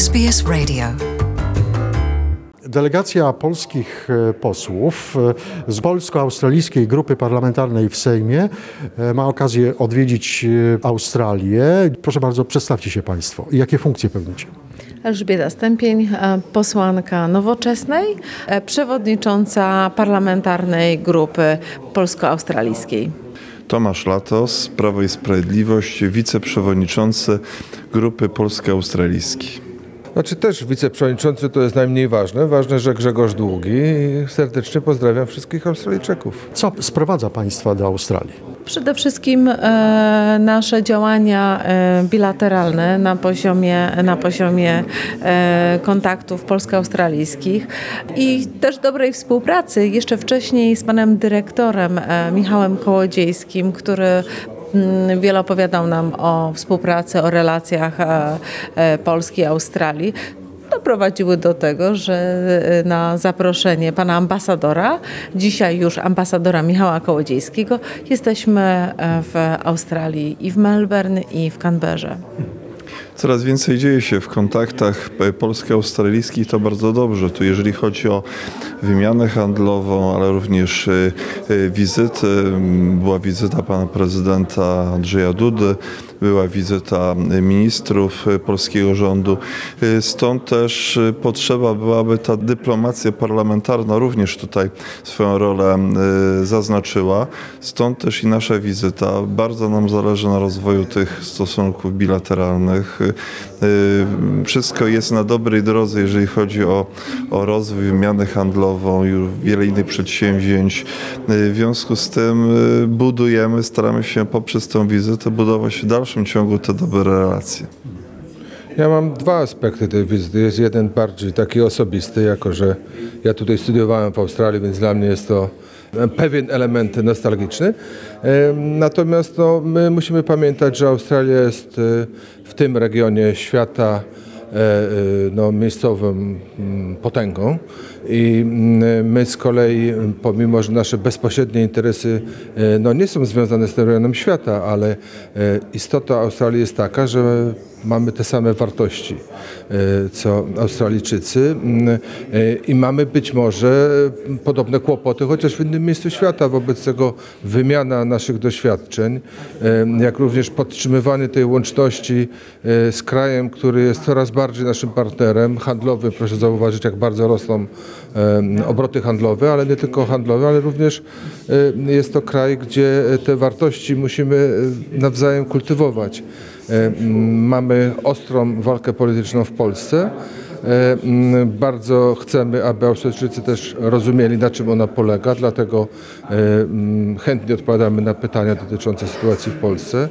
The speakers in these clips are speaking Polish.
SBS Radio. Delegacja polskich e, posłów e, z polsko-australijskiej grupy parlamentarnej w Sejmie e, ma okazję odwiedzić Australię. Proszę bardzo, przedstawcie się Państwo. i Jakie funkcje pełnicie? Elżbieta Stępień, posłanka Nowoczesnej, przewodnicząca parlamentarnej grupy polsko-australijskiej. Tomasz Latos, Prawo i Sprawiedliwość, wiceprzewodniczący Grupy Polsko-Australijskiej. Znaczy też wiceprzewodniczący to jest najmniej ważne. Ważne, że Grzegorz Długi. Serdecznie pozdrawiam wszystkich Australijczyków. Co sprowadza Państwa do Australii? Przede wszystkim e, nasze działania e, bilateralne na poziomie, na poziomie e, kontaktów polsko-australijskich i też dobrej współpracy jeszcze wcześniej z panem dyrektorem e, Michałem Kołodziejskim, który wiele opowiadał nam o współpracy, o relacjach e, e, Polski i Australii doprowadziły do tego, że e, na zaproszenie pana ambasadora, dzisiaj już ambasadora Michała Kołodziejskiego, jesteśmy w Australii i w Melbourne i w Canberrze. Coraz więcej dzieje się w kontaktach polsko-australijskich, to bardzo dobrze. Tu jeżeli chodzi o wymianę handlową, ale również e, e, wizyty, była wizyta pana prezydenta Andrzeja Dudy, była wizyta ministrów e, polskiego rządu. Stąd też potrzeba byłaby ta dyplomacja parlamentarna również tutaj swoją rolę zaznaczyła. Stąd też i nasza wizyta. Bardzo nam zależy na rozwoju tych stosunków bilateralnych. E, Wszystko jest na dobrej drodze, jeżeli chodzi o, o rozwój, wymianę handlową i wiele innych przedsięwzięć. E, W związku z tym budujemy, staramy się poprzez tę wizytę budować w dalszym ciągu te dobre relacje. Ja mam dwa aspekty tej wizyty. Jest jeden bardziej taki osobisty, jako że ja tutaj studiowałem w Australii, więc dla mnie jest to pewien element nostalgiczny. Natomiast no, my musimy pamiętać, że Australia jest e, w tym regionie świata e, e, no, miejscową mm, potęgą i mm, my z kolei, pomimo że nasze bezpośrednie interesy no, nie są związane z tym rejonem świata, ale istota Australii jest taka, że mamy te same wartości e, co Australijczycy mm, e, i mamy być może podobne kłopoty, chociaż w innym miejscu świata. Wobec tego wymiana naszych doświadczeń, e, jak również podtrzymywanie tej łączności z krajem, który jest coraz bardziej naszym partnerem handlowym. Proszę zauważyć, jak bardzo rosną obroty handlowe, ale nie tylko handlowe, ale również jest to kraj, gdzie te wartości musimy nawzajem kultywować. E, Mamy ostrą walkę polityczną w Polsce. E, Bardzo chcemy, aby Australijczycy też rozumieli, na czym ona polega, dlatego e, chętnie odpowiadamy na pytania dotyczące sytuacji w Polsce.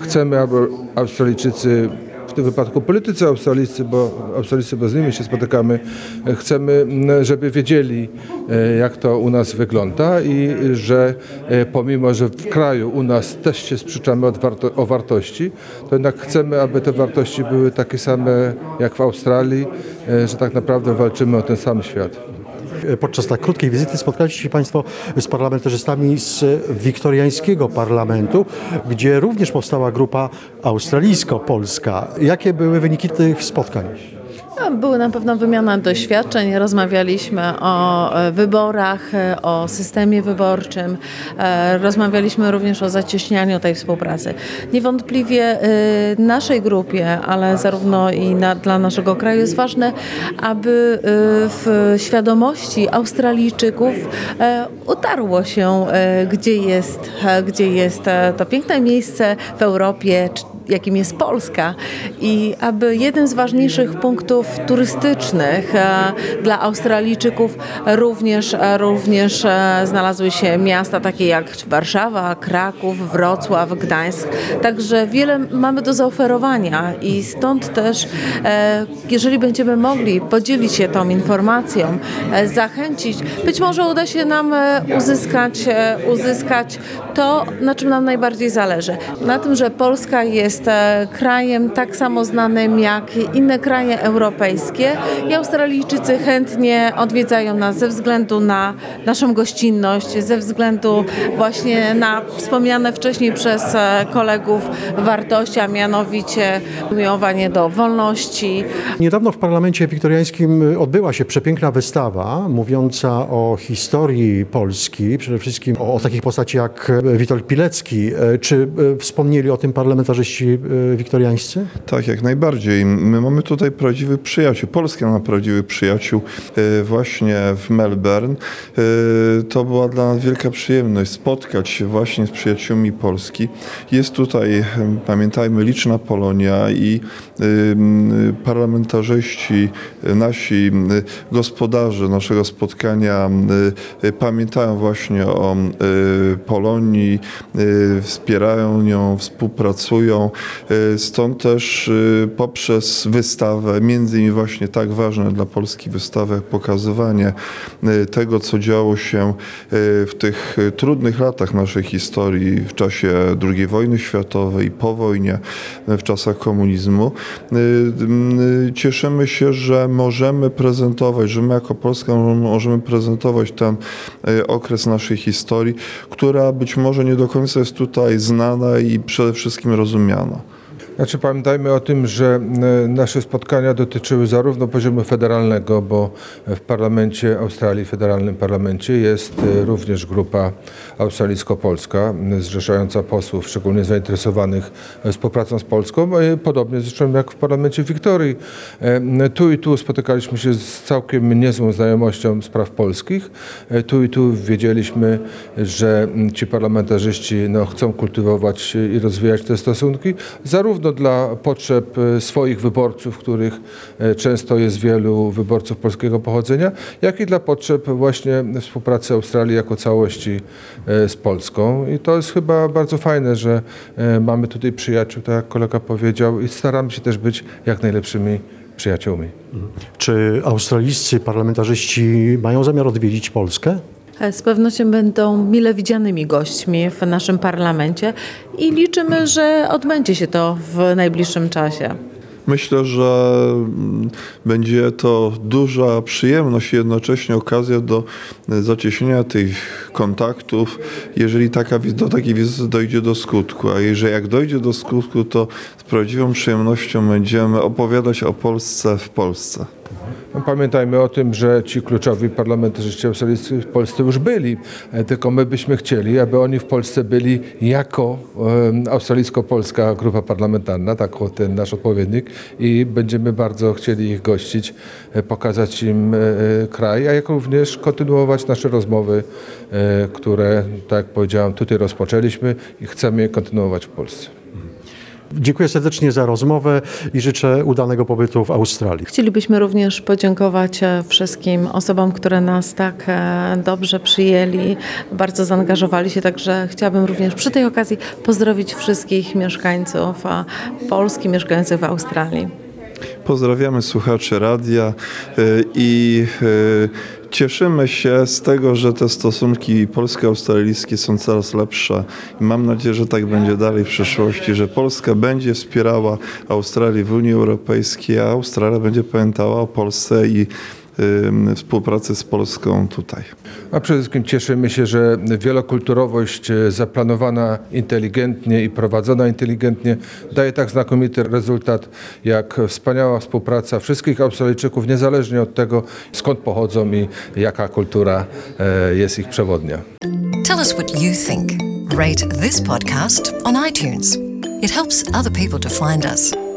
Chcemy, aby Australijczycy w tym wypadku politycy australijscy, bo australijscy, bo z nimi się spotykamy, chcemy, m, żeby wiedzieli, e, jak to u nas wygląda i że e, pomimo, że w kraju u nas też się sprzeczamy o wartości, to jednak chcemy, aby te wartości były takie same jak w Australii, e, że tak naprawdę walczymy o ten sam świat. Podczas tak krótkiej wizyty spotkaliście się Państwo z parlamentarzystami z wiktoriańskiego parlamentu, gdzie również powstała grupa australijsko-polska. Jakie były wyniki tych spotkań? Były na pewno wymiana doświadczeń, rozmawialiśmy o e, wyborach, e, o systemie wyborczym, e, rozmawialiśmy również o zacieśnianiu tej współpracy. Niewątpliwie naszej grupie, ale zarówno i na, dla naszego kraju jest ważne, aby w świadomości Australijczyków utarło się, gdzie jest, gdzie jest to piękne miejsce w Europie, jakim jest Polska i aby jednym z ważniejszych punktów turystycznych e, dla Australijczyków również, e, również e, znalazły się miasta takie jak Warszawa, Kraków, Wrocław, Gdańsk. Także wiele mamy do zaoferowania i stąd też, jeżeli będziemy mogli podzielić się tą informacją, zachęcić, być może uda się nam uzyskać, uzyskać to, na czym nam najbardziej zależy. Na tym, że Polska jest e, krajem tak samo znanym jak inne kraje europejskie i Australijczycy chętnie odwiedzają nas ze względu na naszą gościnność, ze względu właśnie na wspomniane wcześniej przez e, kolegów wartości, a mianowicie miłowanie do wolności, Niedawno w parlamencie wiktoriańskim odbyła się przepiękna wystawa mówiąca o historii Polski, przede wszystkim o, o takich postaci jak Witold Pilecki. E, Czy e, wspomnieli o tym parlamentarzyści e, wiktoriańscy? Tak, jak najbardziej. My mamy tutaj prawdziwych przyjaciół. Polska ma prawdziwych przyjaciół właśnie w Melbourne. To była dla nas wielka przyjemność spotkać się właśnie z przyjaciółmi Polski. Jest tutaj, pamiętajmy, liczna Polonia i parlamentarzyści, nasi gospodarze naszego spotkania pamiętają właśnie o Polonii, e, wspierają ją, współpracują. E, Stąd też e, poprzez wystawę, między innymi właśnie tak ważne dla Polski wystawę, jak pokazywanie tego, co działo się w tych trudnych latach naszej historii, w czasie II wojny światowej po wojnie, w czasach komunizmu. Cieszymy się, że możemy prezentować, że my jako Polska możemy prezentować ten okres naszej historii, która być może nie do końca jest tutaj znana i przede wszystkim rozumiana. Znaczy pamiętajmy o tym, że e, nasze spotkania dotyczyły zarówno poziomu federalnego, bo w parlamencie Australii, federalnym parlamencie jest e, również grupa australijsko-polska zrzeszająca posłów szczególnie zainteresowanych e, współpracą z Polską, podobnie zresztą jak w parlamencie Wiktorii. Tu i tu spotykaliśmy się z całkiem niezłą znajomością spraw polskich. Tu i tu wiedzieliśmy, że ci parlamentarzyści no, chcą kultywować i rozwijać te stosunki, zarówno dla potrzeb e, swoich wyborców, których e, często jest wielu wyborców polskiego pochodzenia, jak i dla potrzeb właśnie współpracy Australii jako całości e, z Polską. I to jest chyba bardzo fajne, że mamy tutaj przyjaciół, tak jak kolega powiedział, i staramy się też być jak najlepszymi przyjaciółmi. Czy australijscy parlamentarzyści mają zamiar odwiedzić Polskę? E, Z pewnością będą mile widzianymi gośćmi w naszym parlamencie i liczymy, że odbędzie się to w najbliższym czasie. Myślę, że mm, będzie to duża przyjemność i jednocześnie okazja do e, zacieśnienia tych kontaktów, jeżeli taka, do takiej wizyty dojdzie do skutku. A jeżeli jak dojdzie do skutku, to z prawdziwą przyjemnością będziemy opowiadać o Polsce w Polsce. No, Pamiętajmy o tym, że ci kluczowi parlamentarzyści australijscy w Polsce już byli, e, tylko my byśmy chcieli, aby oni w Polsce byli jako australijsko-polska grupa parlamentarna, tak ten nasz odpowiednik i będziemy bardzo chcieli ich gościć, e, pokazać im e, kraj, a jak również kontynuować nasze rozmowy, które, tak jak powiedziałem, tutaj rozpoczęliśmy i chcemy je kontynuować w Polsce. Dziękuję serdecznie za rozmowę i życzę udanego pobytu w Australii. Chcielibyśmy również podziękować e, wszystkim osobom, które nas tak e, dobrze przyjęli, bardzo zaangażowali się, także chciałabym również przy tej okazji pozdrowić wszystkich mieszkańców e, Polski, mieszkających w Australii. Pozdrawiamy słuchaczy radia i cieszymy się z tego, że te stosunki polsko-australijskie są coraz lepsze. I mam nadzieję, że tak będzie dalej w przyszłości, że Polska będzie wspierała Australię w Unii Europejskiej, a Australia będzie pamiętała o Polsce i współpracy z Polską tutaj. A przede wszystkim cieszymy się, że wielokulturowość e, zaplanowana inteligentnie i prowadzona inteligentnie daje tak znakomity rezultat, jak wspaniała współpraca wszystkich Australijczyków, niezależnie od tego, skąd pochodzą i jaka kultura e, jest ich przewodnia. Tell us what you think. Rate this podcast on iTunes. It helps other people to find us.